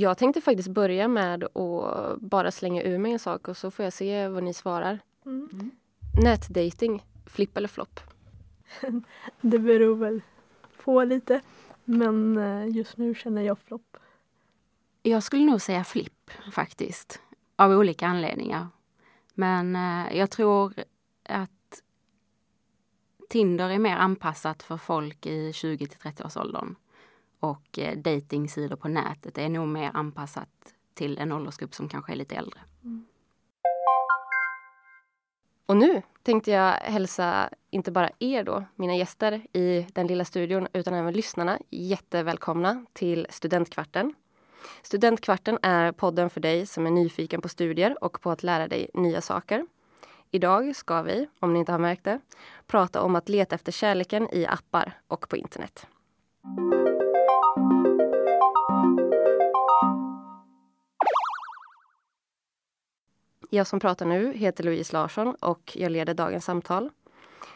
Jag tänkte faktiskt börja med att bara slänga ur mig en sak och så får jag se vad ni svarar. Mm. Nätdating, flipp eller flopp? det beror väl på lite. Men eh, just nu känner jag flopp. Jag skulle nog säga flipp faktiskt. Av olika anledningar. Men eh, jag tror att Tinder är mer anpassat för folk i 20 till 30-årsåldern. Och eh, datingsidor på nätet är nog mer anpassat till en åldersgrupp som kanske är lite äldre. Mm. Och nu tänkte jag hälsa inte bara er då, mina gäster i den lilla studion, utan även lyssnarna jättevälkomna till Studentkvarten. Studentkvarten är podden för dig som är nyfiken på studier och på att lära dig nya saker. Idag ska vi, om ni inte har märkt det, prata om att leta efter kärleken i appar och på internet. Jag som pratar nu heter Louise Larsson och jag leder dagens samtal.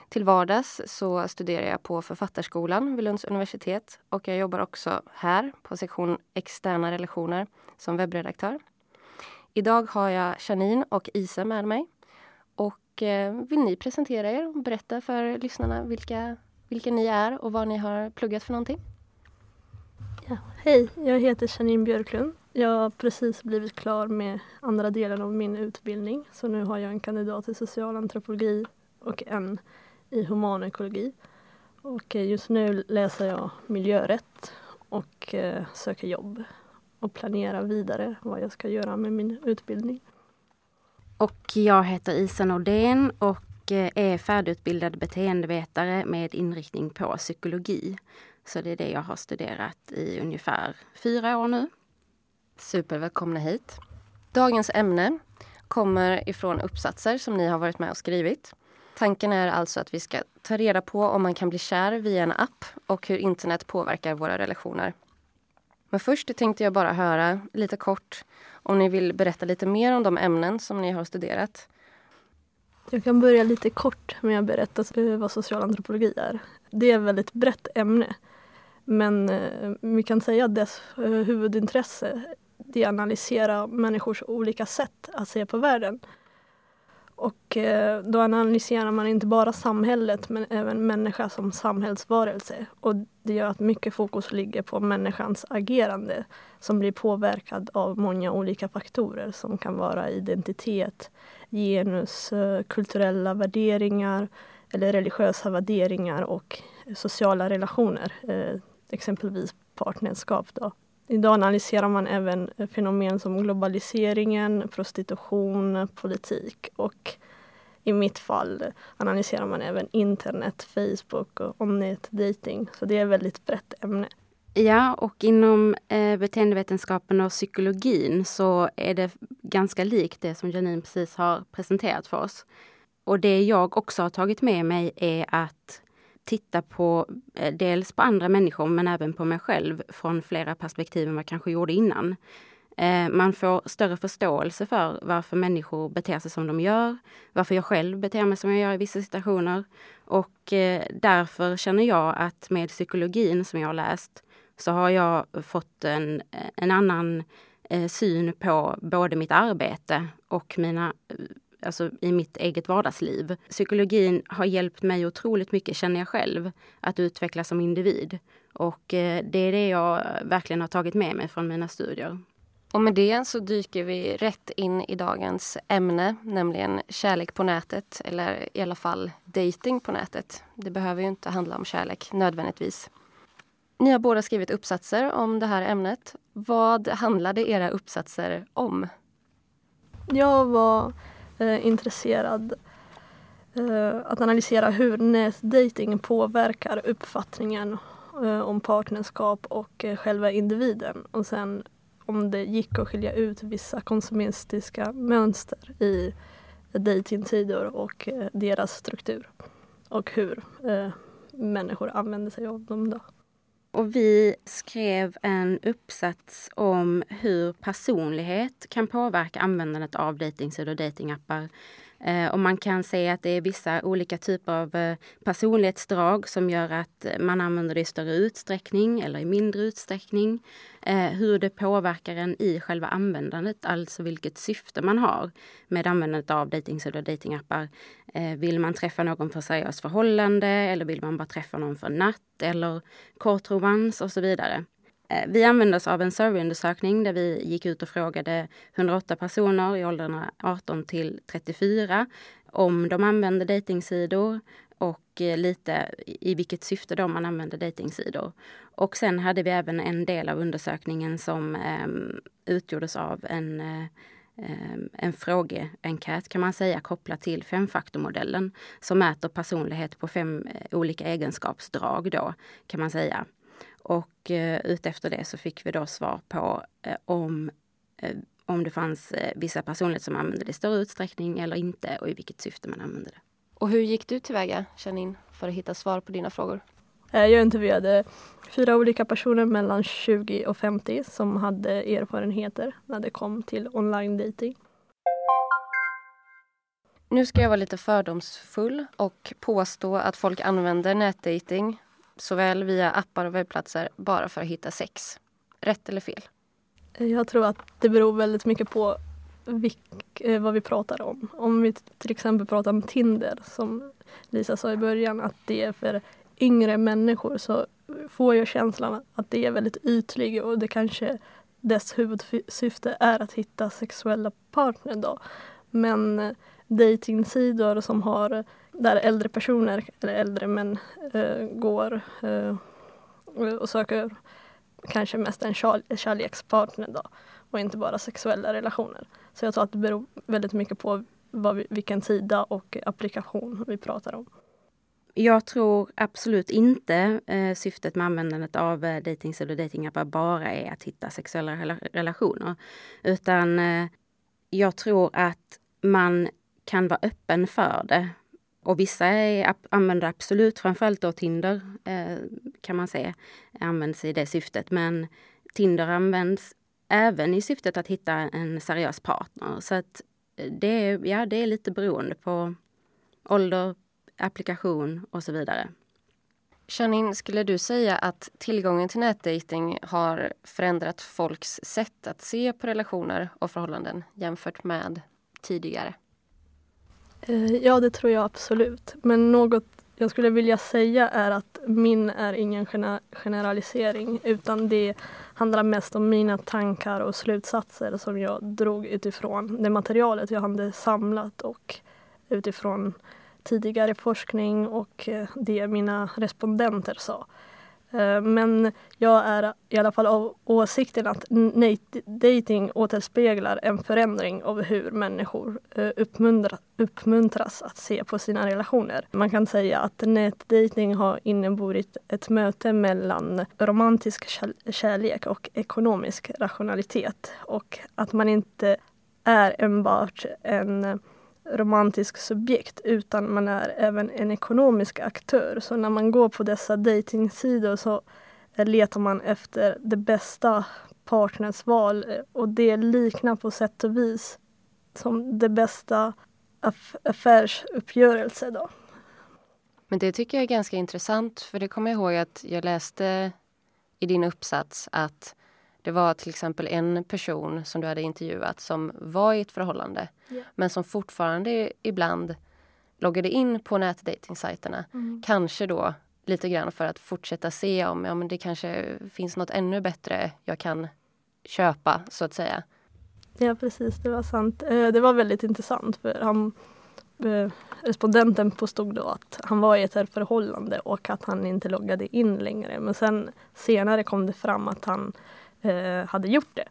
Till vardags så studerar jag på Författarskolan vid Lunds universitet och jag jobbar också här på sektion externa relationer som webbredaktör. Idag har jag Janine och Isa med mig. Och eh, vill ni presentera er och berätta för lyssnarna vilka, vilka ni är och vad ni har pluggat för någonting? Ja, hej, jag heter Janine Björklund. Jag har precis blivit klar med andra delen av min utbildning så nu har jag en kandidat i socialantropologi och en i humanekologi. Och eh, just nu läser jag miljörätt och eh, söker jobb och planerar vidare vad jag ska göra med min utbildning. Och jag heter Isa Nordén och eh, är färdigutbildad beteendevetare med inriktning på psykologi. Så det är det jag har studerat i ungefär fyra år nu. Supervälkomna hit. Dagens ämne kommer ifrån uppsatser som ni har varit med och skrivit. Tanken är alltså att vi ska ta reda på om man kan bli kär via en app och hur internet påverkar våra relationer. Men först tänkte jag bara höra lite kort om ni vill berätta lite mer om de ämnen som ni har studerat. Jag kan börja lite kort med att berätta vad socialantropologi är. Det är ett väldigt brett ämne. Men eh, vi kan säga att dess eh, huvudintresse alltid analysera människors olika sätt att se på världen. Och eh, då analyserar man inte bara samhället men även människa som samhällsvarelse. Och det gör att mycket fokus ligger på människans agerande som blir påverkad av många olika faktorer som kan vara identitet, genus, eh, kulturella värderingar eller religiösa värderingar och sociala relationer. Eh, exempelvis partnerskap. Då. Idag analyserar man även fenomen som globaliseringen, prostitution, politik och i mitt fall analyserar man även internet, Facebook och omnät dating. Så det är ett väldigt brett ämne. Ja, och inom eh, beteendevetenskapen och psykologin så är det ganska likt det som Janine precis har presenterat för oss. Och det jag också har tagit med mig är att titta på eh, dels på andra människor men även på mig själv från flera perspektiv än vad jag kanske gjorde innan. Eh, man får större förståelse för varför människor beter sig som de gör, varför jag själv beter mig som jag gör i vissa situationer. Och eh, därför känner jag att med psykologin som jag har läst så har jag fått en, en annan syn på både mitt arbete och mina alltså i mitt eget vardagsliv. Psykologin har hjälpt mig otroligt mycket, känner jag själv, att utvecklas som individ. Och eh, det är det jag verkligen har tagit med mig från mina studier. Och med det så dyker vi rätt in i dagens ämne, nämligen kärlek på nätet eller i alla fall dating på nätet. Det behöver ju inte handla om kärlek nödvändigtvis. Ni har båda skrivit uppsatser om det här ämnet. Vad handlade era uppsatser om? Jag var eh, intresserad eh, att analysera hur nätdating påverkar uppfattningen eh, om partnerskap och eh, själva individen och sen om det gick att skilja ut vissa konsumistiska mönster i dejtingtider och eh, deras struktur och hur eh, människor använder sig av dem. Då. Och vi skrev en uppsats om hur personlighet kan påverka användandet av dejtingsidor och dejtingappar Eh, och man kan se att det är vissa olika typer av eh, personlighetsdrag som gör att man använder det i större utsträckning eller i mindre utsträckning. Eh, hur det påverkar en i själva användandet, alltså vilket syfte man har med användandet av dejtingsidor och dejtingappar. Vill man träffa någon för seriöst förhållande eller vill man bara träffa någon för natt eller kort romans och så vidare. Eh, vi använde oss av en surveyundersökning där vi gick ut och frågade 108 personer i åldrarna 18 till 34 om de använde dejtingsidor och eh, lite i vilket syfte då man använde dejtingsidor. Och sen hade vi även en del av undersökningen som eh, utgjordes av en, eh, ehm, en frågeenkät kan man säga kopplat till femfaktormodellen som mäter personlighet på fem eh, olika egenskapsdrag då kan man säga. Och eh, utefter det så fick vi då svar på eh, om, eh, om det fanns eh, vissa personligheter som använde det i större utsträckning eller inte och i vilket syfte man använde det. Och hur gick du tillväga, Janine, för att hitta svar på dina frågor? Eh, jag intervjuade fyra olika personer mellan 20 och 50 som hade erfarenheter när det kom till online dating. Nu ska jag vara lite fördomsfull och påstå att folk använder nätdating såväl via appar och webbplatser bara för att hitta sex. Rätt eller fel? Jag tror att det beror väldigt mycket på vilk, eh, vad vi pratar om. Om vi till exempel pratar om Tinder som Lisa sa i början att det är för yngre människor så får jag känslan att det är väldigt ytligt och det kanske dess huvudsyfte är att hitta sexuella partner då. Men eh, dejtingsidor som har där äldre personer, eller äldre män, eh, går eh, och söker kanske mest en kärlekspartner då och inte bara sexuella relationer. Så jag tror att det beror väldigt mycket på vad vi, vilken sida och applikation vi pratar om. Jag tror absolut inte eh, syftet med användandet av eh, dejtingsidor och dejtingappar bara är att hitta sexuella rela relationer. Utan eh, jag tror att man kan vara öppen för det. Och vissa är, använder absolut, framförallt då Tinder eh, kan man säga, används i det syftet. Men Tinder används även i syftet att hitta en seriös partner. Så att eh, det är, ja, det är lite beroende på ålder, applikation och så vidare. Janine, skulle du säga att tillgången till nätdating har förändrat folks sätt att se på relationer och förhållanden jämfört med tidigare? Eh, ja, det tror jag absolut. Men något jag skulle vilja säga är att min är ingen generalisering utan det handlar mest om mina tankar och slutsatser som jag drog utifrån det materialet jag hade samlat och utifrån tidigare forskning och eh, det mina respondenter sa. Eh, men jag är i alla fall av åsikten att dating återspeglar en förändring av hur människor eh, uppmuntras att se på sina relationer. Man kan säga att nätdating har inneburit ett möte mellan romantisk kärlek och ekonomisk rationalitet och att man inte är enbart en romantisk subjekt utan man är även en ekonomisk aktör. Så när man går på dessa datingsidor så letar man efter det bästa partnersval eh, och det liknar på sätt och vis som det bästa aff affärsuppgörelse. Då. Men det tycker jag är ganska intressant för det kommer jag ihåg att jag läste i din uppsats att det var till exempel en person som du hade intervjuat som var i ett förhållande yeah. men som fortfarande ibland loggade in på nätdatingsajterna. Mm. Kanske då lite grann för att fortsätta se om ja, men det kanske finns något ännu bättre jag kan köpa så att säga. Ja precis, det var sant. Eh, det var väldigt intressant för han, eh, respondenten påstod då att han var i ett förhållande och att han inte loggade in längre. Men sen senare kom det fram att han eh, hade gjort det.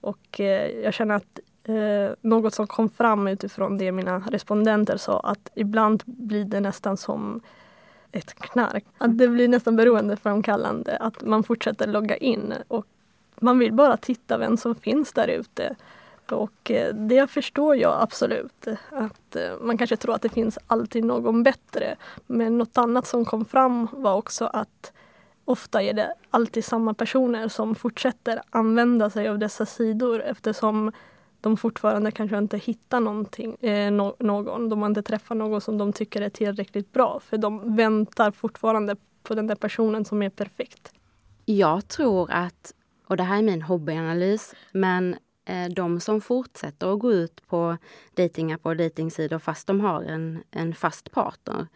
Och eh, jag känner att eh, något som kom fram utifrån det mina respondenter sa att ibland blir det nästan som ett knark. Att det blir nästan beroendeframkallande att man fortsätter logga in och man vill bara titta vem som finns där ute. Och eh, det förstår jag absolut. Att eh, man kanske tror att det finns alltid någon bättre. Men något annat som kom fram var också att ofta är det alltid samma personer som fortsätter använda sig av dessa sidor eftersom de fortfarande kanske inte hittar någonting, eh, no någon. De har inte träffat någon som de tycker är tillräckligt bra. För de väntar fortfarande på den där personen som är perfekt. Jag tror att, och det här är min hobbyanalys, men eh, de som fortsätter att gå ut på dejtingappar och dejtingsidor fast de har en, en fast partner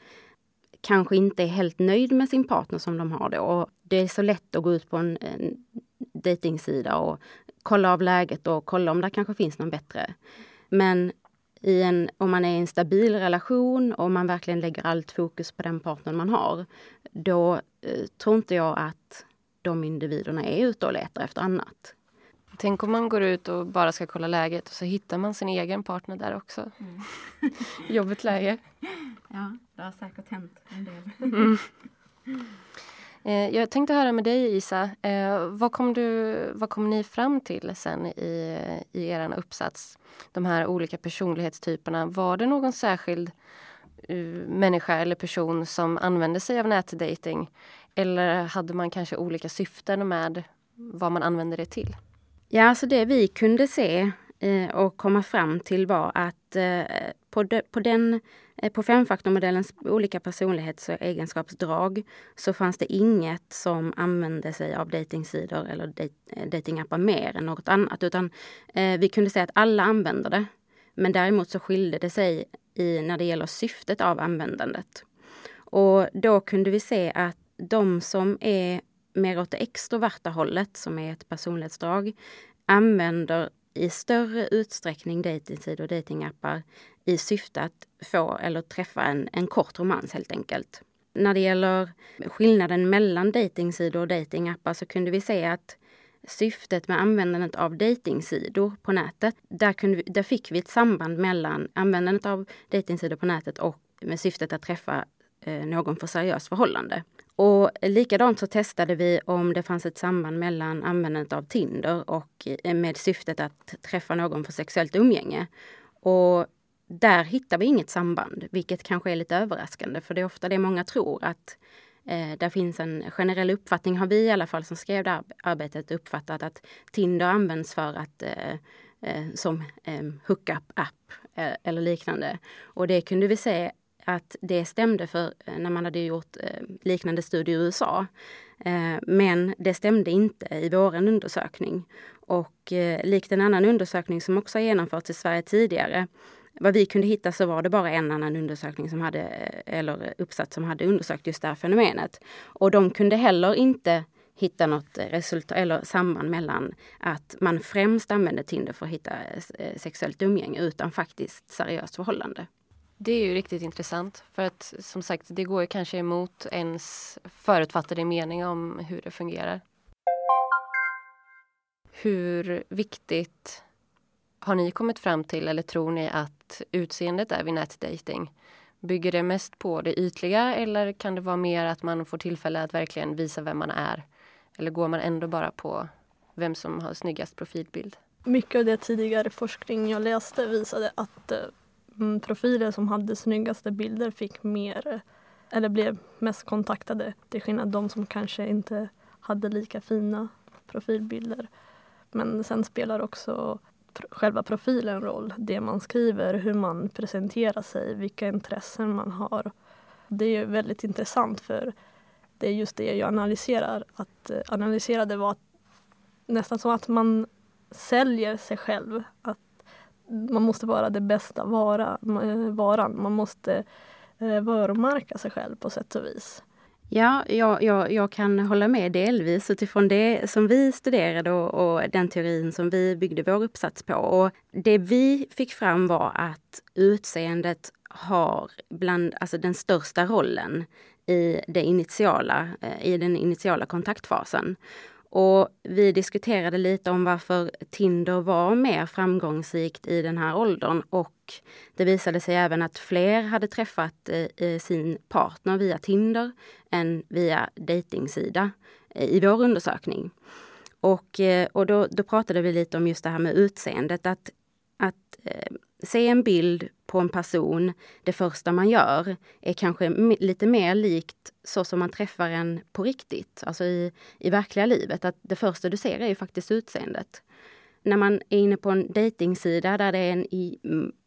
kanske inte är helt nöjd med sin partner som de har då. Och det är så lätt att gå ut på en, en dejtingsida och kolla av läget och kolla om det kanske finns någon bättre. Men i en, om man är i en stabil relation och man verkligen lägger allt fokus på den partnern man har, då eh, tror inte jag att de individerna är ute och letar efter annat. Tänk om man går ut och bara ska kolla läget och så hittar man sin egen partner där också. Mm. Jobbigt läge. Ja, det har säkert hänt en del. Mm. Eh, jag tänkte höra med dig Isa, eh, vad, kom du, vad kom ni fram till sen i, i er uppsats? De här olika personlighetstyperna, var det någon särskild uh, människa eller person som använde sig av nätdating? Eller hade man kanske olika syften med vad man använde det till? Ja, alltså det vi kunde se eh, och komma fram till var att Eh, på, de, på, den, eh, på femfaktormodellens olika personlighets och egenskapsdrag så fanns det inget som använde sig av dejtingsidor eller eh, dejtingappar mer än något annat. Utan eh, vi kunde se att alla använder det. Men däremot så skilde det sig i, när det gäller syftet av användandet. Och då kunde vi se att de som är mer åt det extroverta hållet, som är ett personlighetsdrag, använder i större utsträckning dejtingsidor och dejtingappar i syfte att få eller träffa en, en kort romans helt enkelt. När det gäller skillnaden mellan dejtingsidor och dejtingappar så kunde vi se att syftet med användandet av dejtingsidor på nätet, där, kunde vi, där fick vi ett samband mellan användandet av dejtingsidor på nätet och med syftet att träffa eh, någon för seriöst förhållande. Och likadant så testade vi om det fanns ett samband mellan användandet av Tinder och eh, med syftet att träffa någon för sexuellt umgänge. Och där hittar vi inget samband, vilket kanske är lite överraskande för det är ofta det många tror att eh, där finns en generell uppfattning, har vi i alla fall som skrev det arbetet uppfattat att Tinder används för att eh, eh, som eh, hookup-app eh, eller liknande. Och det kunde vi se att det stämde för eh, när man hade gjort eh, liknande studier i USA. Eh, men det stämde inte i vår undersökning. Och likt en annan undersökning som också har genomförts i Sverige tidigare vad vi kunde hitta så var det bara en annan undersökning som hade, eller uppsats som hade undersökt just det här fenomenet. Och de kunde heller inte hitta något resultat eller samband mellan att man främst använde Tinder för att hitta sexuellt umgänge utan faktiskt seriöst förhållande. Det är ju riktigt intressant för att som sagt det går ju kanske emot ens förutfattade mening om hur det fungerar. Hur viktigt har ni kommit fram till eller tror ni att utseendet är vid nätdating? Bygger det mest på det ytliga eller kan det vara mer att man får tillfälle att verkligen visa vem man är? Eller går man ändå bara på vem som har snyggast profilbild? Mycket av det tidigare forskning jag läste visade att eh, Mm, profiler som hade snyggaste bilder fick mer eller blev mest kontaktade till skillnad de som kanske inte hade lika fina profilbilder. Men sen spelar också själva profilen roll. Det man skriver, hur man presenterar sig, vilka intressen man har. Det är väldigt intressant för det är just det jag analyserar. Att eh, analysera det var nästan som att man säljer sig själv. Att man måste vara det bästa vara, eh, varan. Man måste eh, varumärka sig själv på sätt och vis. Ja, jag, jag, jag, kan hålla med delvis utifrån det som vi studerade och, och, den teorin som vi byggde vår uppsats på. Och det vi fick fram var att utseendet har bland, alltså den största rollen i, det initiala, eh, i den initiala kontaktfasen. Och vi diskuterade lite om varför Tinder var mer framgångsrikt i den här åldern och det visade sig även att fler hade träffat eh, sin partner via Tinder än via dejtingsida eh, i vår undersökning. Och, eh, och då, då, pratade vi lite om just det här med utseendet. Att, att eh, se en bild på en person, det första man gör är kanske lite mer likt så som man träffar en på riktigt, alltså i, i verkliga livet. Att det första du ser är ju faktiskt utseendet. när man är inne på en dejtingsida där det är en i,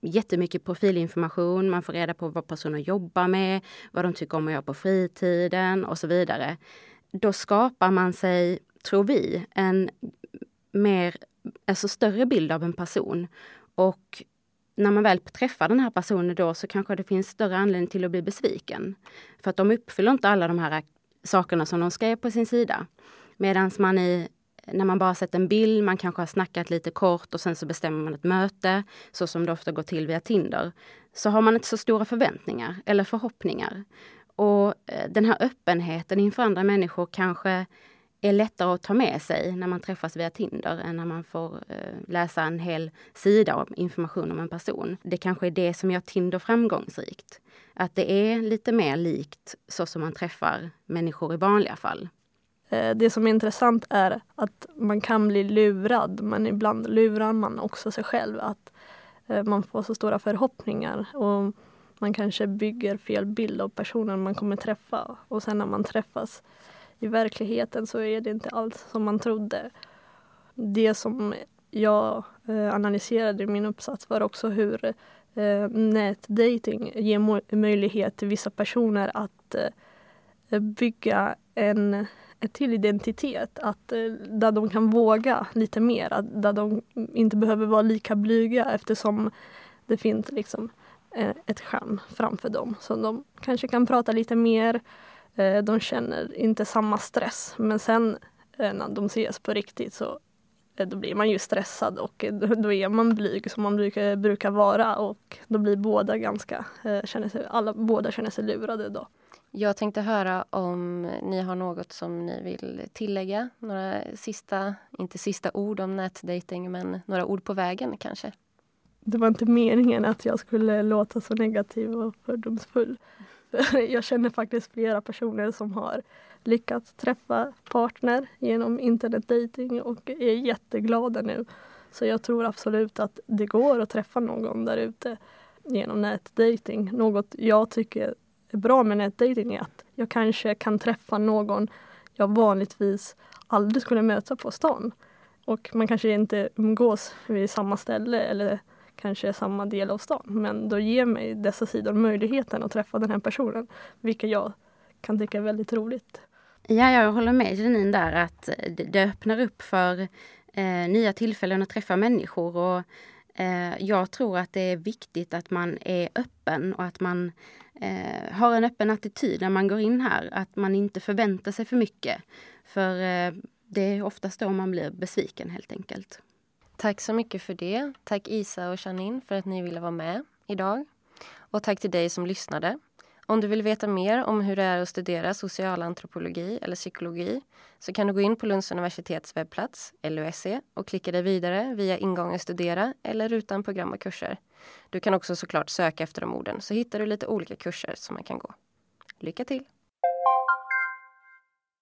jättemycket profilinformation, man får reda på vad personer jobbar med, vad de tycker om att göra på fritiden och så vidare. Då skapar man sig, tror vi, en mer, alltså större bild av en person. Och när man väl träffar den här personen då så kanske det finns större anledning till att bli besviken. För att de uppfyller inte alla de här äh, sakerna som de skrev på sin sida. Medan man i, när man bara sett en bild, man kanske har snackat lite kort och sen så bestämmer man ett möte, så som det ofta går till via Tinder, så har man inte så stora förväntningar eller förhoppningar. Och äh, den här öppenheten inför andra människor kanske är lättare att ta med sig när man träffas via Tinder än när man får eh, läsa en hel sida om information om en person. Det kanske är det som gör Tinder framgångsrikt. Att det är lite mer likt så som man träffar människor i vanliga fall. Eh, det som är intressant är att man kan bli lurad, men ibland lurar man också sig själv. Att eh, man får så stora förhoppningar och man kanske bygger fel bild av personen man kommer träffa och sen när man träffas i verkligheten så är det inte alls som man trodde. Det som jag eh, analyserade i min uppsats var också hur eh, nätdating ger möjlighet till vissa personer att eh, bygga en till identitet. Att, där de kan våga lite mer, att, där de inte behöver vara lika blyga eftersom det finns liksom, ett skärm framför dem. Så de kanske kan prata lite mer, Eh, de känner inte samma stress. Men sen eh, när de ses på riktigt så eh, då blir man ju stressad och då är man blyg som man brukar, brukar vara och då blir båda ganska, känner sig, alla, båda känner sig lurade då. Jag tänkte höra om ni har något som ni vill tillägga. Några sista, inte sista ord om nätdating men några ord på vägen kanske? Det var inte meningen att jag skulle låta så negativ och fördomsfull. jag känner faktiskt flera personer som har lyckats träffa partner genom internetdating och är jätteglada nu. Så jag tror absolut att det går att träffa någon där ute genom nätdating. Något jag tycker är bra med nätdating är att jag kanske kan träffa någon jag vanligtvis aldrig skulle möta på stan. Och man kanske inte umgås vid samma ställe eller kanske samma del av stan. Men då ger mig dessa sidor möjligheten att träffa den här personen. Vilket jag kan tycka är väldigt roligt. Ja, jag håller med Janine där att det öppnar upp för eh, nya tillfällen att träffa människor. Och, eh, jag tror att det är viktigt att man är öppen och att man eh, har en öppen attityd när man går in här. Att man inte förväntar sig för mycket. För eh, det är oftast då man blir besviken helt enkelt. Tack så mycket för det. Tack Isa och Janine för att ni ville vara med idag. Och tack till dig som lyssnade. Om du vill veta mer om hur det är att studera socialantropologi eller psykologi så kan du gå in på Lunds universitets webbplats, LUSE, och klicka dig vidare via ingången studera eller rutan program och kurser. Du kan också såklart söka efter de orden så hittar du lite olika kurser som man kan gå. Lycka till!